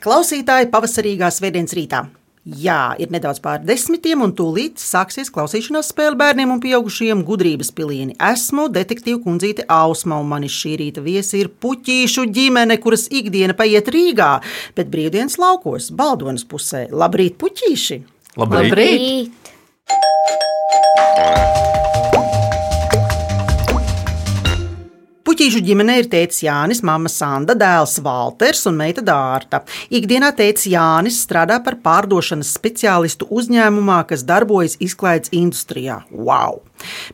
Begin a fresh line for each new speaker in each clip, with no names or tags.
Labrīt, klausītāji, pavasarīgā svētdienas rītā! Jā, ir nedaudz pār desmitiem, un tūlīt sāksies klausīšanās spēle bērniem un pieaugušiem gudrības pilieni. Esmu detektīva kundzīte Ausma, un manis šī rīta viesi ir puķīšu ģimene, kuras ikdiena paiet Rīgā, bet brīvdienas laukos, Baldonas pusē. Labrīt, puķīši!
Labrīt!
Labrīt!
Puķīšu ģimenē ir tēvs Jānis, māma Sanda, dēls Walters un meita Dārta. Ikdienā tēvs Jānis strādā par pārdošanas speciālistu uzņēmumā, kas darbojas izklaides industrijā. Wow!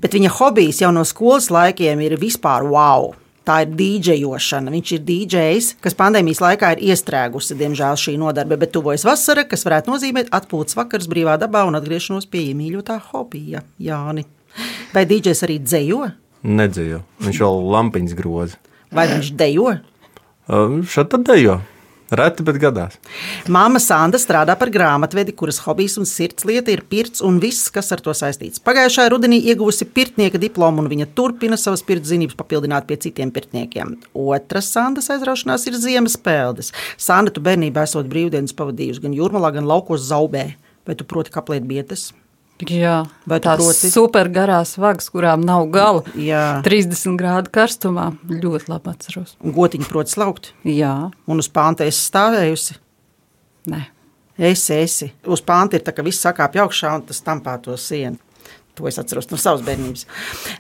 Bet viņa hobijs jau no skolas laikiem ir vispār wow! Tā ir dīdžejošana. Viņš ir dīdžejs, kas pandēmijas laikā ir iestrēgusi, diemžēl, šī nodarbe, bet tuvojas vasara, kas varētu nozīmēt atpūtas vakars brīvā dabā un atgriešanos pie iemīļotā hobija. Jāni. Vai dīdžejs arī dzējo?
Nedzēju. Viņš vēl lampiņas groza.
Vai viņš dejo?
Uh, Šādi tad dejo. Reti, bet gadās.
Māma Sanda strādā par grāmatvedi, kuras hobijs un sirds lieta ir pirts un viss, kas ar to saistīts. Pagājušā rudenī ieguvusi pirtnieka diplomu, un viņa turpina savas pirts zinības papildināt pie citiem pirtniekiem. Otras Sandas aizraušanās ir ziemas peldes. Sanda, tu bērnībā esot brīvdienas pavadījusi gan jūrmalā, gan laukos zaubē. Vai tu proti kaplēt bietas?
Jā,
Vai
tās
proti?
super garās vagas, kurām nav gala.
Jā.
30 grādu karstumā ļoti labi atceros.
Un gotiņu proti slaukt,
Jā,
un uz pānta esi stāvējusi.
nē.
Esi, esi. Uz pānta ir tā, ka viss sakāpj augšā un tas tampā to sienu. To es atceros no savas bērnības.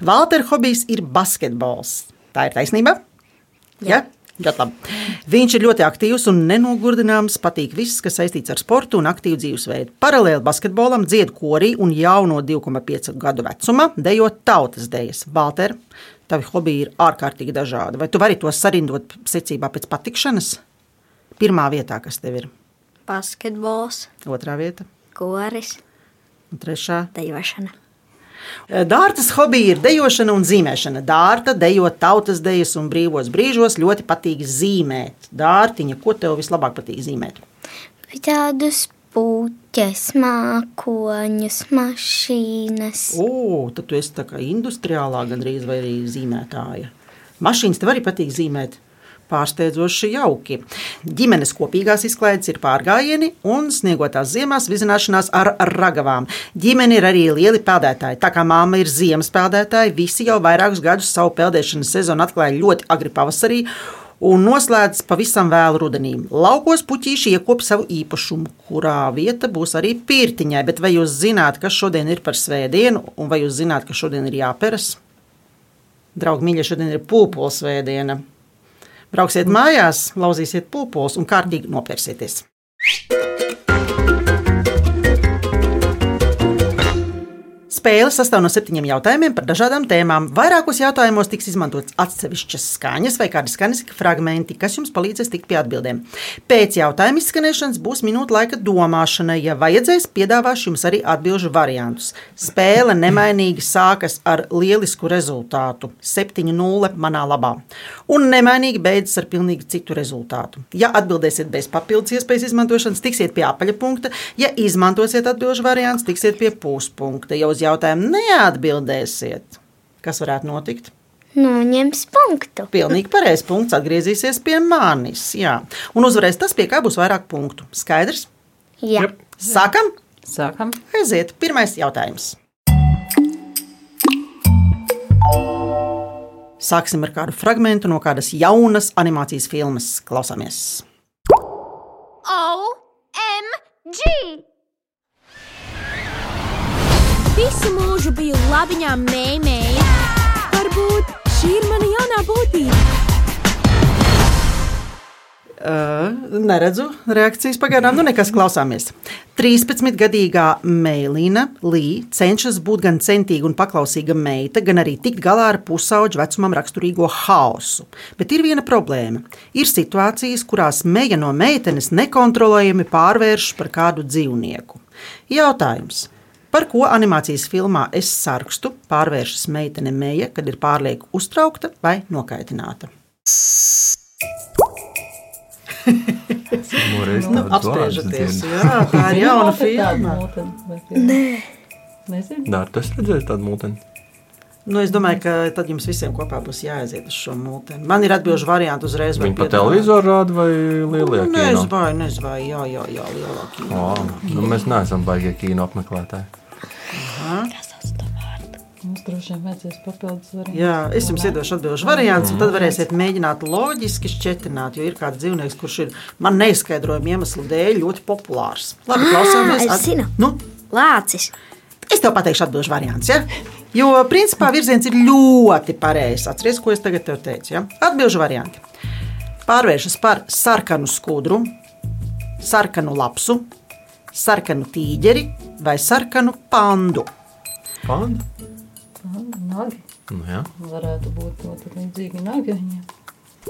Valtera hobijs ir basketbols. Tā ir taisnība? Jā. Ļoti labi. Viņš ir ļoti aktīvs un nenogurdināms. Patīk viss, kas saistīts ar sportu un aktīvu dzīvesveidu. Paralēli basketbolam dzied korī un jau no 2,5 gadu vecuma dejo tautas dejas. Valter, tavi hobiji ir ārkārtīgi dažādi. Vai tu vari to sarindot secībā pēc patikšanas? Pirmā vietā, kas tev ir?
basketbols,
Otrā vieta,
koris,
un trešā.
dejošana.
Dārtas hobija ir dejošana un zīmēšana. Dārta dejo tautas dejas un brīvos brīžos ļoti patīk zīmēt. Dārtiņa, ko tev vislabāk patīk zīmēt?
Tādus puķes, mākoņus, mašīnas.
O, tad tu esi tā kā industriālā gandrīz vai arī zīmētāja. Mašīnas tev arī patīk zīmēt. Pārsteidzoši jauki. Ģimenes kopīgās izklaides ir pārgājieni un sniegotās ziemās vizināšanās ar ragavām. Ģimene ir arī lieli peldētāji. Tā kā māma ir ziemas peldētāja, visi jau vairākus gadus savu peldēšanas sezonu atklāja ļoti agri pavasarī un noslēdz pavisam vēlu rudenī. Laukos puķīši iekop savu īpašumu, kurā vieta būs arī pirtiņai. Bet vai jūs zināt, kas šodien ir par svētdienu, un vai jūs zināt, ka šodien ir jāperas? Draugi, mīļie, šodien ir pūpoles svētdiena. Brauksiet mājās, lauzīsiet pūpoles un kārtīgi nopērsieties. Spēle sastāv no septiņiem jautājumiem par dažādām tēmām. Vairākos jautājumos tiks izmantotas atsevišķas skaņas vai kādi skaņas fragmenti, kas jums palīdzēs tikt pie atbildēm. Pēc jautājuma izskanēšanas būs minūte laika domāšanai. Ja vajadzēs, piedāvāšu jums arī atbildžu variantus. Spēle nemainīgi sākas ar lielisku rezultātu - 7-0 manā labā. Un nemainīgi beidzas ar pilnīgi citu rezultātu. Ja atbildēsiet bez papildus iespējas izmantošanas, tiksiet pie apaļa punkta. Ja izmantosiet atbildžu variantus, tiksiet pie puspunkta. Ja uz jautājumu neatbildēsiet, kas varētu notikt?
Noņems punktu.
Pilnīgi pareizs punkts atgriezīsies pie manis. Jā. Un uzvarēs tas, pie kā būs vairāk punktu. Skaidrs?
Jā.
Jep.
Sākam!
Sākam.
Aiziet, pirmais jautājums. Sāksim ar kādu fragment no kādas jaunas animācijas filmas. Klausāmies!
OMG!
Visu mūžu biju labiņā mēmēji. Varbūt šī ir mana jaunā būtība.
Uh, neredzu reakcijas pagaidām, nu nekas klausāmies. 13-gadīgā Mēlīna Līja cenšas būt gan centīga un paklausīga meita, gan arī tikt galā ar pusauģu vecumam raksturīgo haosu. Bet ir viena problēma. Ir situācijas, kurās meja no meitenes nekontrolējami pārvēršas par kādu dzīvnieku. Jautājums. Par ko animācijas filmā Es sarkstu pārvēršas meitene meja, kad ir pārlieku uztraukta vai nokaitināta? Nu,
dzirdu.
Jā, tā ir jauna filma.
Nē. Nezinu.
Dārta, tu esi redzējis tādu mūteni?
Nu, es domāju, ka tad jums visiem kopā būs jāaiziet uz šo mūteni. Man ir atbildīga variants uzreiz. vai
Viņi pa
piedāvāt?
televizoru rāda vai lielajā kino?
Nezvai, nezvai, jā, jā, jā, lielākā.
Wow. Nu, mēs neesam baigie kino apmeklētāji.
Mums droši vien vajadzēs papildus variantus.
Jā, es jums iedošu atbildīgu variantu, un tad varēsiet mēģināt loģiski šķietināt, jo ir kāds dzīvnieks, kurš ir man neizskaidrojumu iemeslu dēļ ļoti populārs. Labi, klausāmies.
es zinu.
Nu,
Lācis.
es tev pateikšu atbildīgu variantu. Ja? Jo, principā, virziens ir ļoti pareizs. Atcerieties, ko es tagad tev teicu. Ja? Atbildīgu variantu. Pārvēršas par sarkanu skudru, sarkanu lapsu, sarkanu tīģeri vai sarkanu pandu.
Panda?
Nagi.
Nu, jā.
Varētu būt ļoti līdzīgi nagaņiem.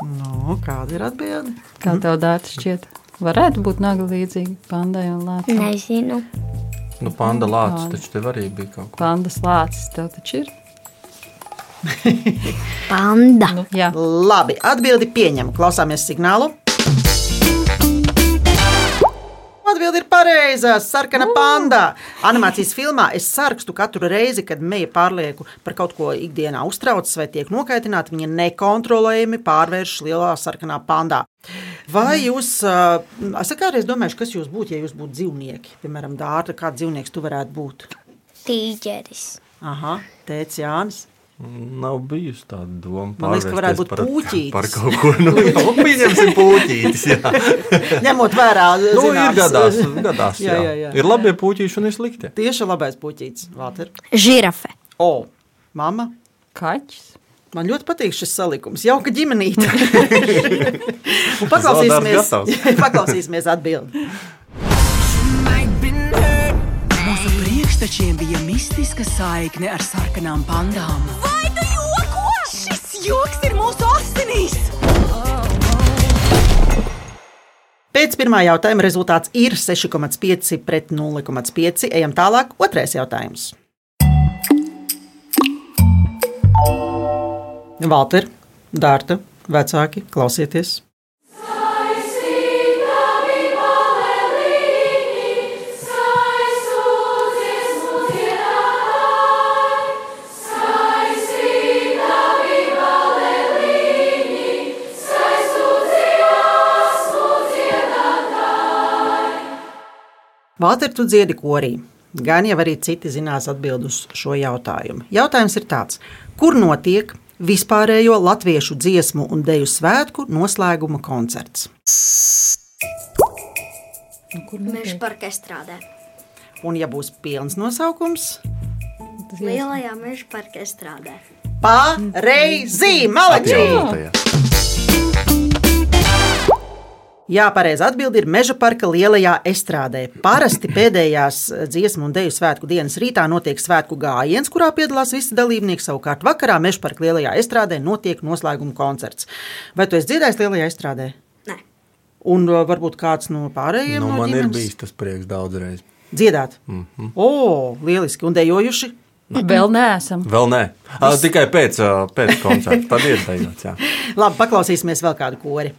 Nu, kāda ir atbilde?
Kā tev dārts šķiet? Varētu būt naga līdzīgi pandai un lācim.
Nezinu.
Nu, panda lācis
Panda.
taču tev arī bija kaut kas.
Pandas lācis tev taču ir.
Panda.
Nu, jā,
Labi, atbildi pieņem. Klausāmies signālu. Atbildi ir pareizā. Sarkana panda. Animācijas filmā es sarakstu katru reizi, kad meija pārlieku par kaut ko ikdienā uztraucas vai tiek nokaitināta. Viņa nekontrolējami pārvēršas lielā sarkanā pandā. Vai jūs, uh, es kādreiz domāju, kas jūs būtu, ja jūs būtu dzīvnieki? Piemēram, dārta, kāds dzīvnieks tu varētu būt?
Tīģeris.
Aha, tēvs Jānis.
Nav bijusi tāda doma.
Man liekas, ka varētu būt
pārvērsties
puķītis.
Par, par kaut ko nu, jau pieņemsim puķītis. Jā.
Ņemot vērā,
Nu, ir
zināmas-
gadās, gadās jā,
Jā, jā, jā.
Ir labie puķīši un ir slikti.
Tieši labais puķītis, Valter.
Žirafe.
O, mamma.
kaķis.
Man ļoti patīk šis salikums. Jauka ģimenīte. Paklausīsimies, paklausīsimies atbildi.
Mūsu priekštečiem bija mistiska saikne ar sarkanām pandām. Joks ir mūsu asinīs!
Pēc pirmā jautājuma rezultāts ir 6,5 pret 0,5. Ejam tālāk. Otrais jautājums. Valter, Dārta, vecāki, klausieties! Valter, tu dziedi korī. Gan jau arī citi zinās atbildus uz šo jautājumu. Jautājums ir tāds, kur notiek vispārējo latviešu dziesmu un deju svētku noslēguma koncerts?
Meža parka estrādē.
Un, ja būs pilns nosaukums,
Lielajā meža parka estrādē.
pareizi! Malači! Jā, pareizi atbild ir Meža parka lielajā estrādē. Parasti pēdējās dziesmu un deju svētku dienas rītā notiek svētku gājiens, kurā piedalās visi dalībnieki. Savukārt vakarā Meža parka lielajā estrādē notiek noslēguma koncerts. Vai tu esi dziedājis lielajā estrādē?
Nē.
Un uh, varbūt kāds no pārējiem
Nu,
no
man ir
ģimenes?
bijis tas prieks daudzreiz.
dziedāt. Mm -hmm. O, lieliski! Un dejojuši?
Vēl neesam.
Vēl nē, Ā, tikai pēc, pēc koncerta. Tad ir dejots. jā.
Labi, paklausīsimies vēl kādu kori.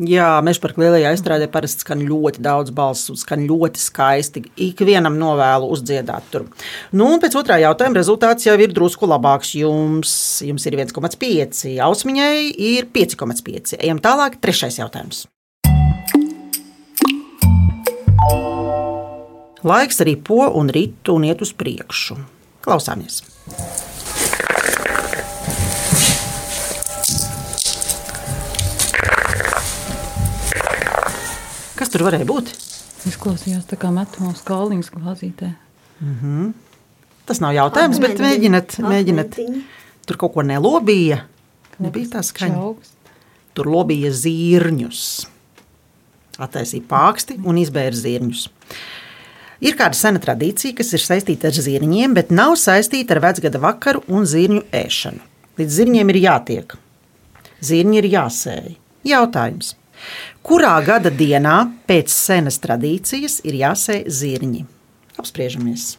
Jā, mežparka lielajā izstrādē parasti skan ļoti daudz balsu, skan ļoti skaisti. Ikvienam novēlu uzdziedāt tur. Nu, un pēc otrā jautājuma rezultāts jau ir drusku labāks. Jums, jums ir 1,5, ausmiņai ir 5,5. Ejam tālāk, trešais jautājums. Laiks arī po un rit un iet uz priekšu. Klausāmies! Kas tur varēja būt?
Izklausījās tā kā metamās kalniņas glāzītē.
Tas nav jautājums, bet mēģiniet, mēģiniet. Tur kaut ko nelobīja. Nebija tā skaņa. Tur lobīja zirņus. Attaisīja pāksti un izbēra zirņus. Ir kāda sena tradīcija, kas ir saistīta ar zirņiem, bet nav saistīta ar vecgada vakaru un zirņu ēšanu. Līdz zirņiem ir jātiek. Zirņi ir jāsēj. Jautājums. Kurā gada dienā pēc senas tradīcijas ir jāsēj zirņi? Apspriežamies!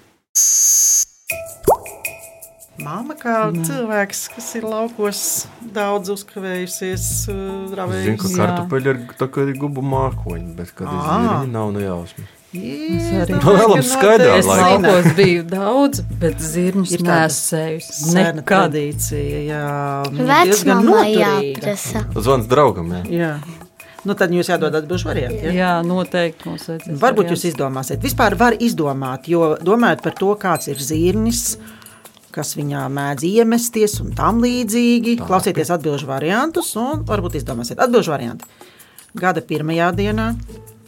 Māma kā
Jā.
cilvēks, kas ir laukos daudz uzkavējusies, uh,
Es zinu, ka kartupeļi ir tā kā ir gubu mākoņi, bet kad ir zirņi, nav ne jausmas.
Es arī
vēlam skaidrā
Es laukos biju daudz, bet zirņus
Ir
nesējusi. Nekad.
tradīcija, jā.
Vecmamai jāprasa.
Zvans draugam, jā.
Jā. Nu, tad jums jādod atbildžu varianti. Ja?
Jā, noteikti mums vajadzēs.
Varbūt jūs
variants.
izdomāsiet. Vispār var izdomāt, jo domājot par to, kāds ir zirnis, kas viņā mēdz iemesties un tam līdzīgi. Tā. Klausieties atbildžu variantus un varbūt izdomāsiet atbildžu variantu. Gada pirmajā dienā,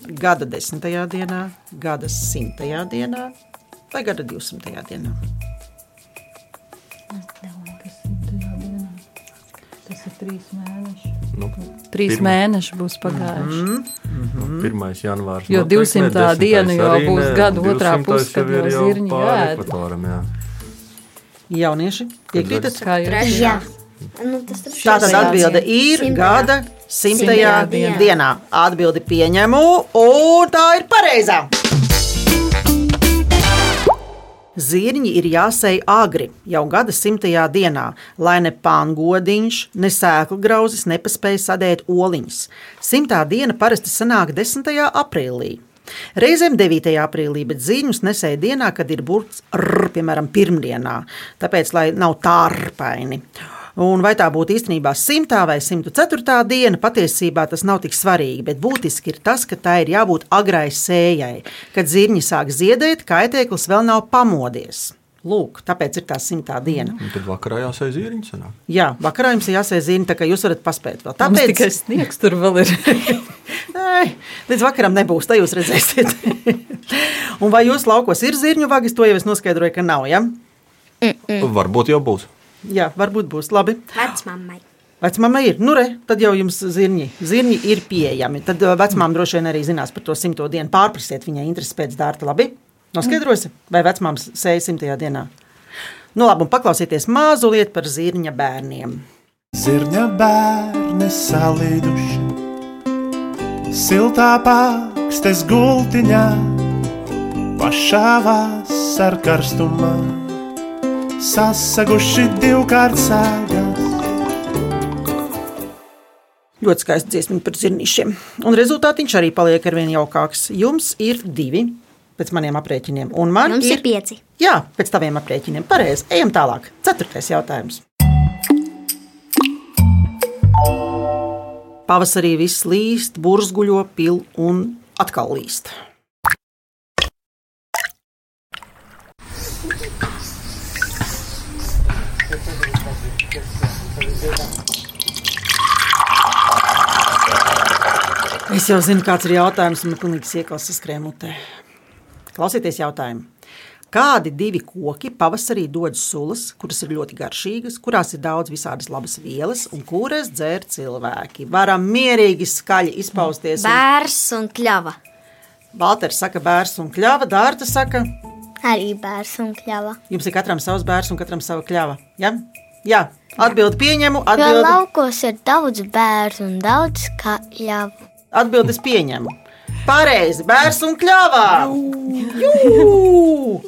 gada desmitajā dienā, gada simtajā dienā vai gada divsimtajā dienā.
Tas ir trīs mēneši.
Nu,
Trīs
Pirma.
mēneši būs pagājuši.
Mm.
nu, 1. janvārs.
Jo
noteikti ne,
200.
10.
diena jau būs
ne,
gada otrā
200.
puse, kad
jau ir
jau
jau
zirņi
pāri
ēd.
ekvatoram, jā.
Jaunieši, piekrītat?
Kā jūs
Trešā. Nu,
Tā tad atbilde ir
Simtajā.
gada simtajā
Simtajā dienā.
dienā. Atbildi pieņemu, un tā ir pareizā. Zirņi ir jāsēj agri, jau gada simtajā dienā, lai ne pangodiņš, ne sēklu grauzis nepaspēja sadēt oliņas. Simtā diena parasti sanāk 10. aprīlī. Reizēm 9. aprīlī, bet ziņus nesēja dienā, kad ir burts r, piemēram, pirmdienā, tāpēc, lai nav tārpaini. Un vai tā būtu īstenībā 100 vai 104 diena, patiesībā tas nav tik svarīgi, bet būtiski ir tas, ka tā ir jābūt agrai sējai. Kad zirņi sāk ziedēt, kaitēklis vēl nav pamodies. Lūk, tāpēc ir tā simtā diena.
Un tad vakarā jāsēž zīriņš.
Jā, vakarā jums ir jāsēž zirņi, tā kā jūs varat paspēt vēl.
Tāpēc
Tāpēc
tikai sniegs tur vēl ir.
Nē, līdz vakaram nebūs, tā jūs redzēsiet. Un vai jūsu laukos ir zirņu vagis, to jau es noskaidroju, ka nav. Ja?
Varbūt jau būs.
Jā, varbūt būs labi.
Vecmammai.
Vecmāmai ir, nu, re, tad jau jums zirņi, zirņi ir pieejami. Tad uh, vecmāmiņa droši vien arī zinās par to simto dienu. Pārprasiet viņai interesi pēc dārta. Labi, noskaidrosi, vai vecmāmiņa sēž simtajā dienā. Nu, labi, un paklausieties mazliet par zirņa bērniem.
Zirņa bērni salīduši, siltā pārkstes gultiņā, pašā vasar karstumā, sasaguši divkārt sēgās.
Ļoti skaisti dziesmiņi par zirnīšiem. Un rezultātiņš arī paliek ar vien jaukāks. Jums ir divi pēc maniem aprēķiniem, un man
Mums ir pieci.
Jā, pēc taviem aprēķiniem. Pareizi. Ejam tālāk. Ceturtais jautājums. Pavasarī viss līst, burzguļo, pil un atkal līst. Es jau zinu, kāds ir jautājums, man pilnīgi iekals saskrēmutē. Klausieties jautājumu. Kādi divi koki pavasarī dod sulas, kuras ir ļoti garšīgas, kurās ir daudz visādas labas vielas un kuras dzēr cilvēki? Varam mierīgi, skaļi izpausties. un-
Bērs un kļava.
Valters saka, bērns un kļava, Dārta saka,
Arī bērs un kļava.
jums ir katram savs bērns un katram sava kļava. Ja? Jā, atbildi pieņemu,
Jo
atbildi,
laukos ir daudz bērnu un daudz kļavu.
Atbildes pieņemu. Pareizi, bērns un kļava! Jū!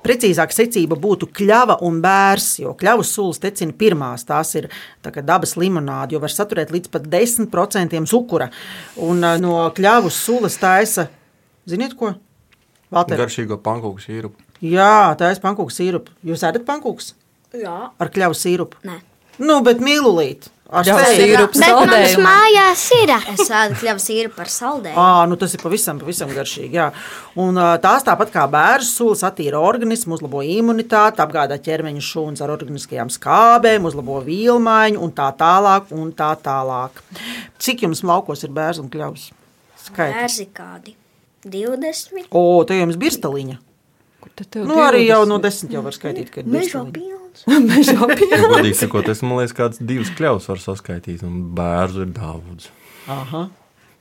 Precīzāk secība būtu kļava un bērs, jo kļavas sulas tecina pirmās. Tās ir tā dabas limonāde, jo var saturēt līdz pat 10% cukura. Un ā, no kļavas sulas taisa, ziniet ko? Valter?
Garšīgo pankūku sīrupu.
Jā, tā ir pankūku sīrupa. Jūs ēdat pankūkus
Jā.
ar kļavu sīrupu?
Nē.
Nu, bet mīlulīt. Ar seju.
sīrups.
Bet mājās ir. Es ēdu kļavas īru par saldējumu.
À, nu tas ir pavisam, pavisam garšīgi. Jā. Un, ā, tās tāpat kā bērnu sulas attīra organismu, uzlabo imunitāti, apgādā ķermeņa šūnas ar organiskajām skābēm, uzlabo vielmaiņu un tā tālāk. Un tā tālāk. Cik jums laukos ir bērns un kļavs? Skaidrs.
Bērzi kādi 20.
O, te jums ir staliņa.
Tad
Nu, arī jau
20.
no desmit jau var skaitīt, ka ir
Meža pilns.
Mežā pie-
Ja godīgi sakot, es man liekas, kāds divas kļavas var saskaitīt, un bērnu ir daudz.
Aha.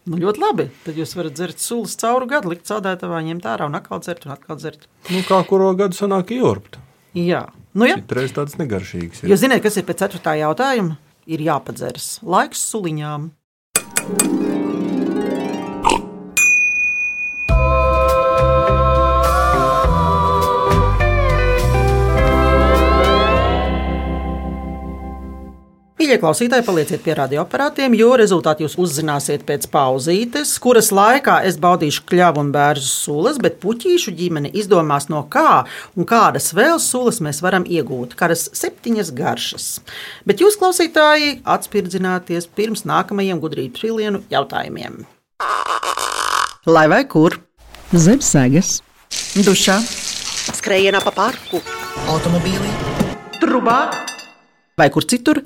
Nu, ļoti labi. Tad jūs varat dzert sulas cauru gadu, likt sādētavā, ņemt ārā un atkal dzert un atkal dzert.
Nu, kā kuru gadu sanāk iorbt.
Jā, nu jā.
Citreiz tāds negaršīgs. ir.
Jūs zināt, kas ir pēc ceturtā jautājuma? Ir jāpadzeras laiks suliņām. Mīļie klausītāji, palieciet pie radioaparātiem, jo rezultāti jūs uzzināsiet pēc pauzītes, kuras laikā es baudīšu kļavu un bērnu sulas, bet puķīšu ģimene izdomās no kā un kādas vēl sulas mēs varam iegūt. Kādas septiņas garšas. Bet jūs, klausītāji, atspirdzināties pirms nākamajiem gudrības pilienu jautājumiem. Lai vai kur?
Zem sēgas,
Dušā, skrejienā pa parku, automobīlī, trubā vai kur citur.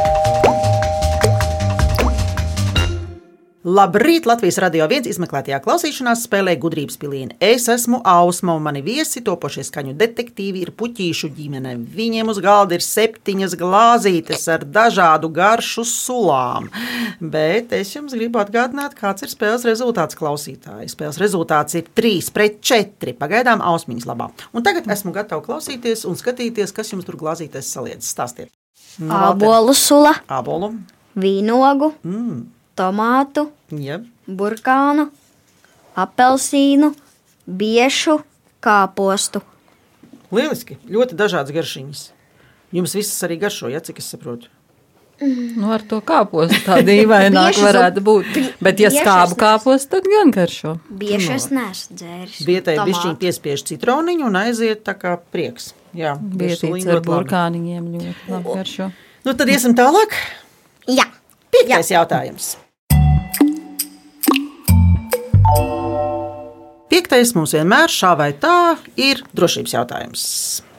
Labrīt! Latvijas radio viens izmeklētajā klausīšanās spēlē gudrības pilieni. Es esmu Ausma, un mani viesi topošie skaņu detektīvi ir puķīšu ģimene. Viņiem uz galda ir septiņas glāzītes ar dažādu garšu sulām. Bet es jums gribu atgādināt, kāds ir spēles rezultāts klausītāji. Spēles rezultāts ir 3 pret 4. Pagaidām ausmiņas labā. Un tagad esmu gatava klausīties un skatīties, kas jums tur glāzīties saliedz. Stāstiet!
Ābolu sula,
Ābolu.
vīnogu,
Mm.
Tomātu,
Ja.
burkānu, apelsīnu, biešu, kāpostu.
Lieliski! Ļoti dažādas garšiņas. Jums visas arī garšo, ja cik es saprotu.
Nu, ar to kāpostu tā dīvaināk
Bieži
varētu būt. Bet, ja
bieži
skābu kāpostu, tad gan garšo.
Bieži es neesmu dzēris.
Vietēji
Tomātu.
pišķiņi piespiež citroniņu un aiziet tā kā prieks. Jā, veselīgi,
ar burkāniņiem ļoti labi garšo.
Nu, tad iesim tālāk.
Jā,
Piektais jautājums. Piektais mums vienmēr šā vai tā ir drošības jautājums.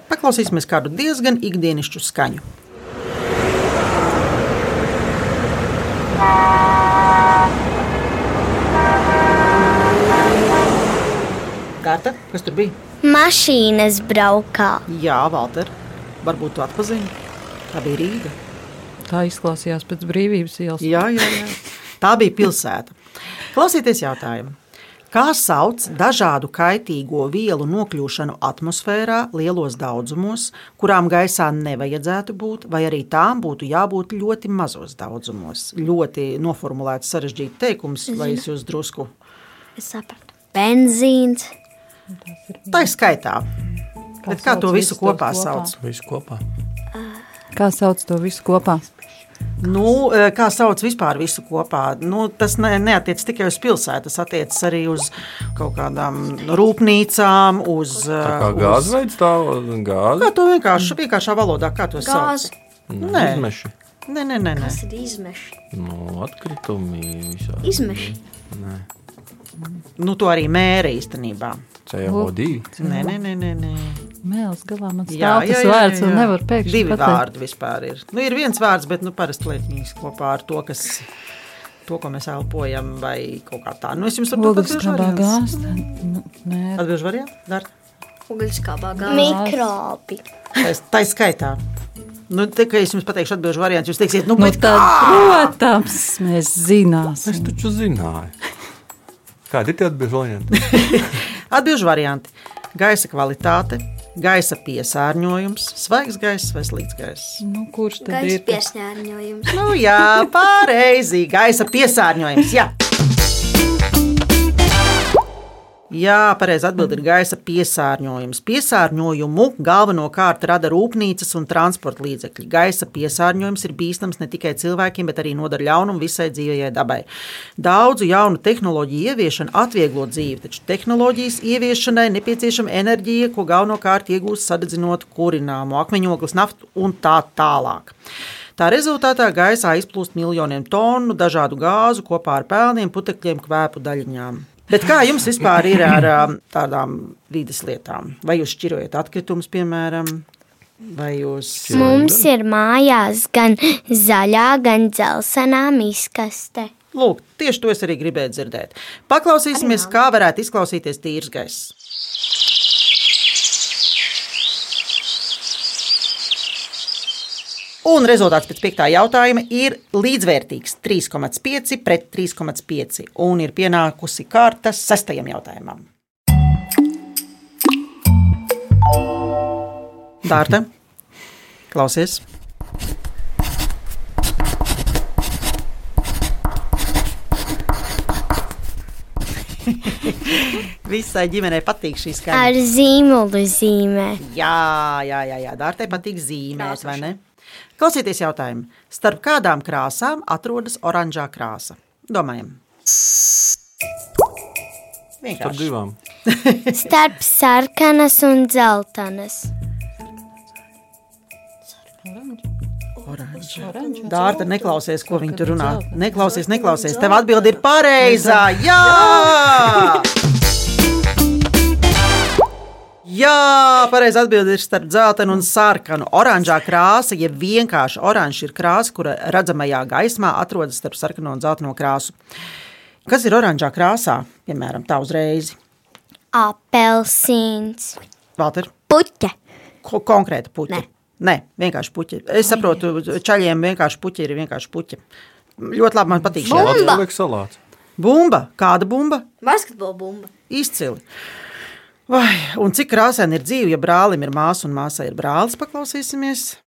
Paklausīsimies kādu diezgan ikdienišķu skaņu. Gata, kas tur bija?
mašīnas braukā.
Jā, Valter, varbūt tu atpazini. Tā bija Rīga.
Tā izklausījās pēc brīvības ielas.
Jā, jā, jā. Tā bija pilsēta. Klausieties jautājumu. Kā sauc dažādu kaitīgo vielu nokļūšanu atmosfērā lielos daudzumos, kurām gaisā nevajadzētu būt, vai arī tām būtu jābūt ļoti mazos daudzumos? Ļoti noformulēts sarežģīts teikums, lai es jūs drusku
Es sapratu. Benzīns,
tā ir skaitā. Bet kā
sauc
to visu kopā
kopā?
sauc?
Visu kopā.
Kā sauc to visu kopā?
Nu, eh, kā sauc vispār visu kopā? Nu, tas ne, neatiec tikai uz pilsētu, tas attiecas arī uz kaut kādām rūpnīcām, uz. Eh,
gāzes veids stāv, gāze.
Kā to vienkārši, vienkāršā valodā, kā to sauc? Nē.
Izmeši.
Nē, nē, nē. nē.
Tas ir izmeši.
No atkritumi visā.
Izmeši.
Nu, to arī mēra īstenībā.
CO2.
Nē, nē, nē, nē. nē.
Mēls galā man
Jā,
stāv tas vārds un nevar pēkšņi
Divi
pateikt.
vārdi vispār ir. Nu, ir viens vārds, bet nu, parasti liek viņus kopā ar to, kas. To, ko mēs elpojam, vai kaut kā tā. Nu, es jums varu
Ogliskābā gāze. nu, Nē,
Atbildžu variantu? Dar.
Uguļskābā gāze. Mikrobi.
Tā, ir skaitā. Nu, te, es jums pateikšu atbildžu variantu, jūs teiksiet, nu,
nu,
bet
tad, protams, mēs
Es
zināsim.
taču zināju. Kādi ir tie atbildīgi varianti?
Atbildžu varianti. Gaisa kvalitāte, gaisa piesārņojums, svaigs gaiss vai slīds gaiss.
Nu, kurš tad
Gaisa
ir?
piesņērņojums.
Nu, jā, pareizi. Gaisa piesārņojums. Jā. Jā, pareizi atbild ir gaisa piesārņojums. Piesārņojumu galvenokārt rada rūpnīcas un transporta līdzekļi. Gaisa piesārņojums ir bīstams ne tikai cilvēkiem, bet arī nodara ļaunumu visai dzīvajai dabai. Daudzu jaunu tehnoloģiju ieviešana atvieglo dzīvi, taču tehnoloģijas ieviešanai nepieciešama enerģija, ko galvenokārt iegūst sadedzinot kurināmo, akmeņogles, naftu un tā tālāk. Tā rezultātā gaisā izplūst miljoniem tonu dažādu gāzu kopā ar pelniem, putekļiem, kvēpu daļiņām. Bet kā jums vispār ir ar ām, tādām vidas lietām? Vai jūs šķirojat atkritumus, piemēram, vai jūs
Mums ir mājās gan zaļā, gan dzeltenā miskaste.
Lūk, tieši to es arī gribēju dzirdēt. Paklausīsimies, kā varētu izklausīties tīrs gaiss. Un rezultāts pēc piektā jautājuma ir līdzvērtīgs 3,5 pret 3,5. Un ir pienākusi kārta sestajam jautājumam. Dārta, klausies! Visai ģimenei patīk šī skaņa.
Ar zīmolu zīmē.
Jā, jā, jā, jā. Dārtai patīk zīmēt, vai ne? Klausieties jautājumu. Starp kādām krāsām atrodas oranžā krāsa? Domājam.
Par
Vienkārši.
divām.
Starp sarkanas un dzeltenas.
Oranža. Dārta neklausies, ko viņi tur runā. Neklausies, neklausies. Tev atbildi ir pareizā. Jā! Jā, pareizi atbildi ir starp dzeltenu un sarkanu. Oranžā krāsa, ja vienkārši oranžs ir krāsa, kura redzamajā gaismā atrodas starp sarkano un dzelteno krāsu. Kas ir oranžā krāsā? Piemēram, tā uzreiz.
Apelsīns.
Valter,
Puķe.
ko konkrēta puķa?
Nē.
Nē, vienkārši puķi. Es saprotu, čaļiem vienkārši puķi ir vienkārši puķi. Ļoti labi man patīk šī
salāts.
bumba.
Kāda bumba?
Basketbola bumba.
Izcili. Vai, un cik krāsaini ir dzīve, ja brālim ir māsa un māsai ir brālis? Paklausīsimies.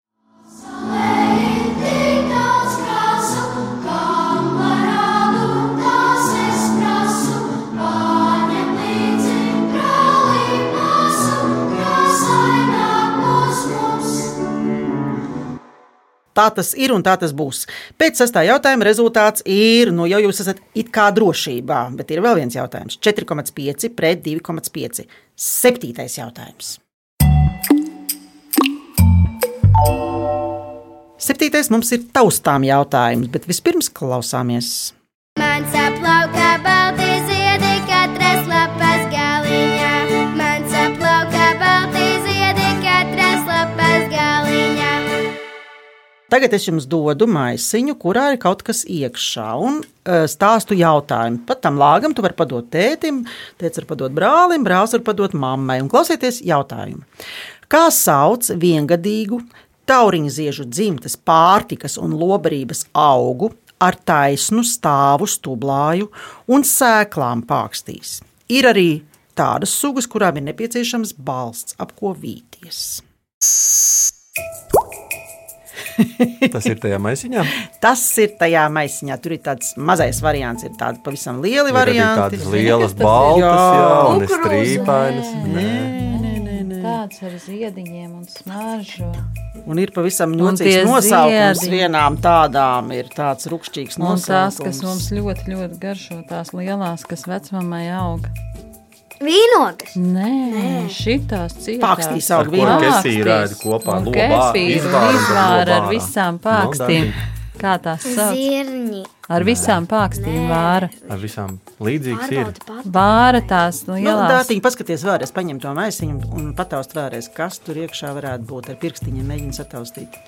Tā tas ir un tā tas būs. Pēc sastā jautājuma rezultāts ir, nu jau jūs esat it kā drošībā, bet ir vēl viens jautājums. 4,5 pret 2,5. Septītais jautājums. Septītais mums ir taustām jautājums, bet vispirms klausāmies. Tagad es jums dodu maisiņu, kurā ir kaut kas iekšā, un uh, stāstu jautājumu. Pat tam lāgam tu vari padot tētim, tēvs var padot brālim, brālis var padot mammai. Un klausieties jautājumu. Kā sauc viengadīgu tauriņu ziežu dzimtas pārtikas un lobarības augu ar taisnu stāvu stublāju un sēklām pākstīs? Ir arī tādas sugas, kurām ir nepieciešams balsts, ap ko vīties.
Tas ir tajā maisiņā.
Tas ir tajā maisiņā. Tur ir tāds mazais variants, ir tādi pavisam lieli
Ir
varianti.
tādas lielas baltas, jā, un ir
Kukurūza.
strīpainas. Nē.
Tāds ar ziediņiem un smaržu.
Un ir pavisam nocīgs nosaukums.
ziedi.
Vienām tādām ir tāds rupšķīgs
Un tās, kas
nosaukums.
mums ļoti, ļoti garšo, tās lielās, kas vecmamai aug.
Vīnogas.
Nē, šitās cietās.
Pakstīs
Ar
aug
kuru
vīnu.
kefīru ēd kopā
Un
lobā, izvāra
izvāra ar
lobā.
visām
Nu,
pākstīm.
Dārtiņ,
Kā tās sauc?
Zirņi.
Ar visām pākstīm vāra.
Ar visām līdzīgas ir.
Vāra tās
Nu,
lielās.
Dārtiņ, paskaties vēlreiz, paņem to maisiņu un pataust vēlreiz, kas tur iekšā varētu būt. Ar pirkstiņiem mēģina sataustīt.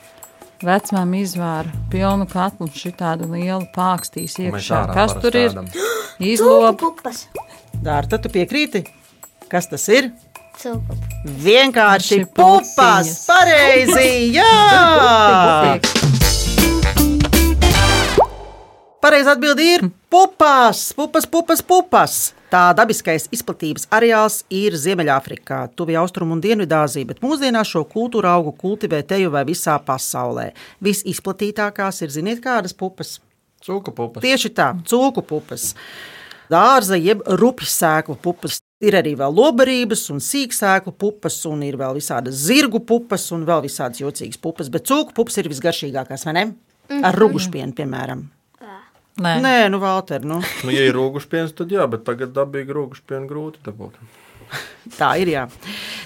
Vecmām izvāra pilnu katlu šitādu lielu pākstīs iekšā. Kas tur ir?
ēdam.
Izlob.
Pupas.
Dārta, tu piekrīti? Kas tas ir?
Cūku.
Vienkārši pupas! Pareizi! Jā! Pareizi atbildi ir pupas, pupas, pupas, pupas. Tā dabiskais izplatības areāls ir Ziemeļāfrikā, Tuvijā Austrum un Dienvidāzija, bet mūsdienās šo kultūru augu kultivē teju vai visā pasaulē. Visizplatītākās ir, ziniet, kādas pupas?
Cūka pupas.
Tieši tā, cūku pupas. Dārza jeb rupju sēklu pupas. Ir arī vēl lobarības un sīksēklu pupas, un ir vēl visādas zirgu pupas, un vēl visādas jocīgas pupas. Bet cūku pupas ir visgaršīgākās, vai ne? Ar rūgušpienu, piemēram.
Nē.
Nē, nu, Valter, nu,
Nu, ja ir rūgušpiens, tad jā, bet tagad dabīgi rūgušpienu grūti dabūt.
tā ir. Jā.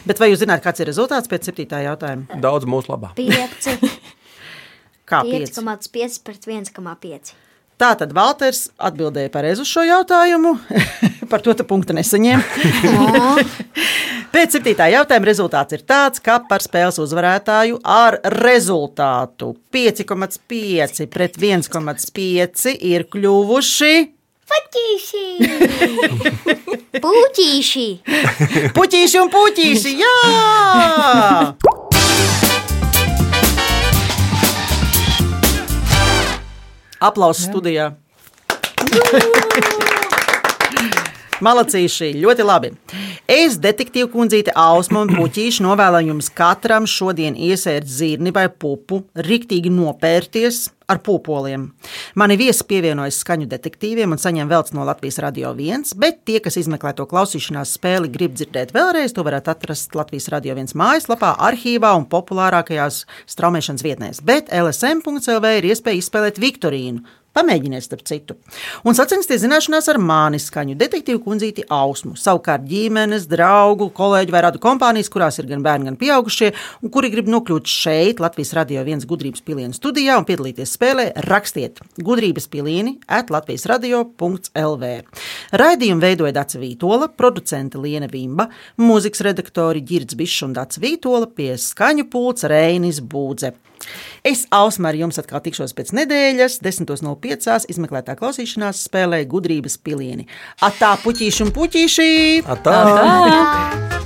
Bet vai jūs zināt, kāds ir rezultāts pēc septītā jautājuma?
Daudz mūsu labā.
5,
Kā pieci?
5,5 pret 1,5.
Tā tad Valters atbildēja pareizi uz šo jautājumu. Par to tu punktu nesaņēma. Pēc septītā jautājuma rezultāts ir tāds, ka par spēles uzvarētāju ar rezultātu 5,5 pret 1,5 ir kļuvuši
Puķīši! Puķīši!
puķīši un puķīši. Jā! Aplausos studijā. Malacīši, ļoti labi. Es, detektīva kundzīte Ausma un puķīši, novēlu jums katram šodien iesērt zirni vai pupu, riktīgi nopērties, ar pūpoliem. Mani viesi pievienojas skaņu detektīviem un saņem velts no Latvijas Radio 1, bet tie, kas izmeklē to klausīšanās spēli, grib dzirdēt vēlreiz, to varētu atrast Latvijas Radio 1 mājaslapā, arhīvā un populārākajās straumēšanas vietnēs. Bet LSM.CLV ir iespēja izspēlēt Viktorīnu. Pamēģiniet, starp citu. Un sacensties zināšanās ar mani skaņu detektīvu kundzīti Ausmu. Savukārt ģimenes, draugu, kolēģu vai radu kompānijas, kurās ir gan bērni, gan pieaugušie, un kuri grib nokļūt šeit, Latvijas radio viens gudrības pilienu studijā un piedalīties spēlē, rakstiet gudrības pilieni at Latvijas radio.lv. Raidījumu veidoja Dāca Vītola, producente Liena Vimba, mūzikas redaktori Girds Bišs un Dāca Vītola pie skaņu pulca Reinis Būdze. Es Ausmā ar jums atkal tikšos pēc nedēļas, 10.05. izmeklētā klausīšanās spēlē gudrības pilieni. Atā puķīši un puķīši!
Atā!
Tā.